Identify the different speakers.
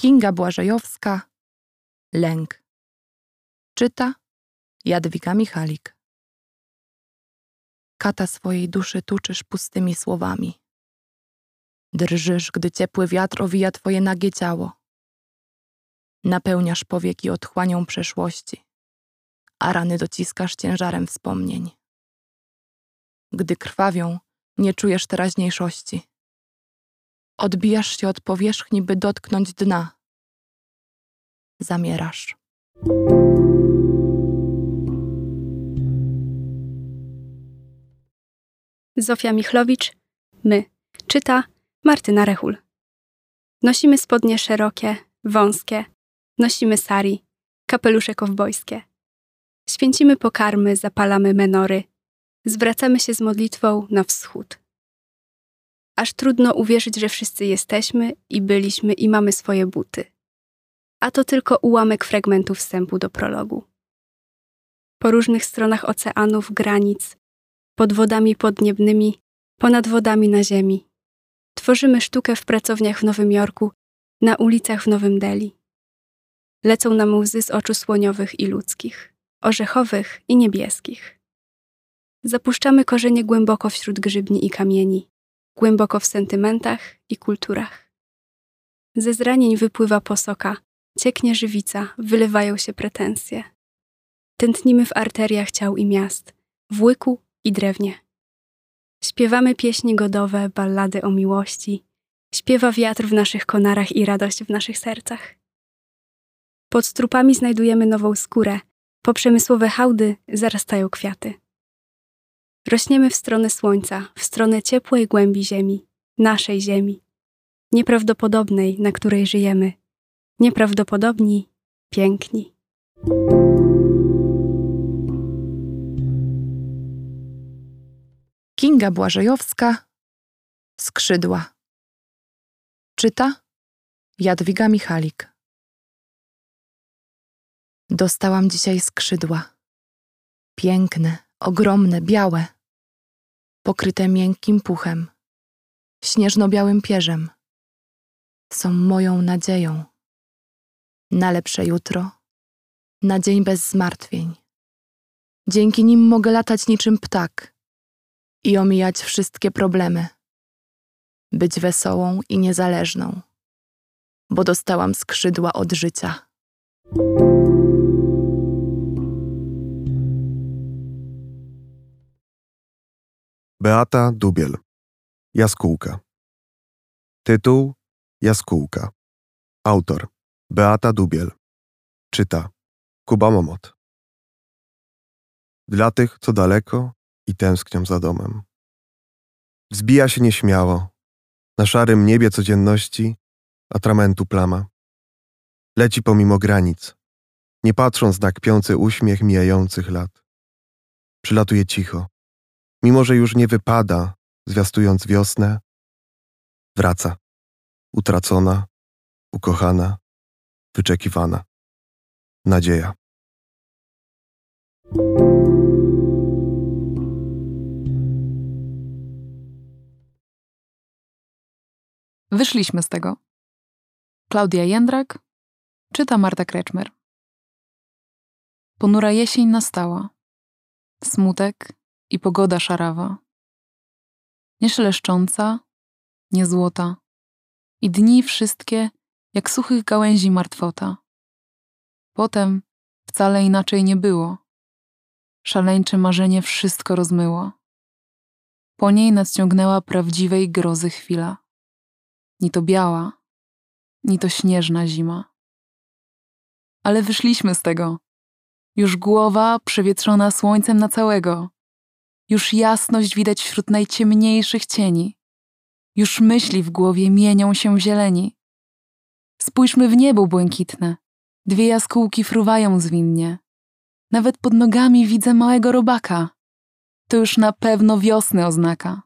Speaker 1: Kinga Błażejowska Lęk Czyta Jadwiga Michalik Kata swojej duszy tuczysz pustymi słowami. Drżysz, gdy ciepły wiatr owija twoje nagie ciało. Napełniasz powieki otchłanią przeszłości, a rany dociskasz ciężarem wspomnień. Gdy krwawią, nie czujesz teraźniejszości. Odbijasz się od powierzchni, by dotknąć dna. Zamierasz.
Speaker 2: Zofia Michlowicz, my. Czyta Martyna Rechul. Nosimy spodnie szerokie, wąskie. Nosimy sari, kapelusze kowbojskie. Święcimy pokarmy, zapalamy menory. Zwracamy się z modlitwą na wschód. Aż trudno uwierzyć, że wszyscy jesteśmy i byliśmy i mamy swoje buty. A to tylko ułamek fragmentu wstępu do prologu. Po różnych stronach oceanów, granic, pod wodami podniebnymi, ponad wodami na ziemi. Tworzymy sztukę w pracowniach w Nowym Jorku, na ulicach w Nowym Delhi. Lecą nam łzy z oczu słoniowych i ludzkich, orzechowych i niebieskich. Zapuszczamy korzenie głęboko wśród grzybni i kamieni, głęboko w sentymentach i kulturach. Ze zranień wypływa posoka, cieknie żywica, wylewają się pretensje. Tętnimy w arteriach ciał i miast, w łyku i drewnie. Śpiewamy pieśni godowe, ballady o miłości. Śpiewa wiatr w naszych konarach i radość w naszych sercach. Pod strupami znajdujemy nową skórę, po przemysłowe hałdy zarastają kwiaty. Rośniemy w stronę słońca, w stronę ciepłej głębi ziemi, naszej ziemi, nieprawdopodobnej, na której żyjemy, nieprawdopodobni, piękni.
Speaker 1: Kinga Błażejowska Skrzydła Czyta Jadwiga Michalik Dostałam dzisiaj skrzydła. Piękne, ogromne, białe, pokryte miękkim puchem, śnieżno-białym pierzem. Są moją nadzieją na lepsze jutro, na dzień bez zmartwień. Dzięki nim mogę latać niczym ptak i omijać wszystkie problemy, być wesołą i niezależną, bo dostałam skrzydła od życia.
Speaker 3: Beata Dubiel Jaskółka Tytuł Jaskółka Autor Beata Dubiel Czyta Kuba Momot Dla tych, co daleko i tęsknią za domem. Wzbija się nieśmiało. Na szarym niebie codzienności atramentu plama. Leci pomimo granic, nie patrząc na kpiący uśmiech mijających lat. Przylatuje cicho, mimo że już nie wypada, zwiastując wiosnę, wraca, utracona, ukochana, wyczekiwana. Nadzieja.
Speaker 4: Wyszliśmy z tego. Klaudia Jędrak, czyta Marta Kreczmer. Ponura jesień nastała. Smutek i pogoda szarawa. Nie szeleszcząca, nie złota. I dni wszystkie jak suchych gałęzi martwota. Potem wcale inaczej nie było. Szaleńcze marzenie wszystko rozmyło. Po niej nadciągnęła prawdziwej grozy chwila ni to biała, ni to śnieżna zima. Ale wyszliśmy z tego. Już głowa przewietrzona słońcem na całego. Już jasność widać wśród najciemniejszych cieni. Już myśli w głowie mienią się w zieleni. Spójrzmy w niebo błękitne. Dwie jaskółki fruwają zwinnie. Nawet pod nogami widzę małego robaka. To już na pewno wiosny oznaka.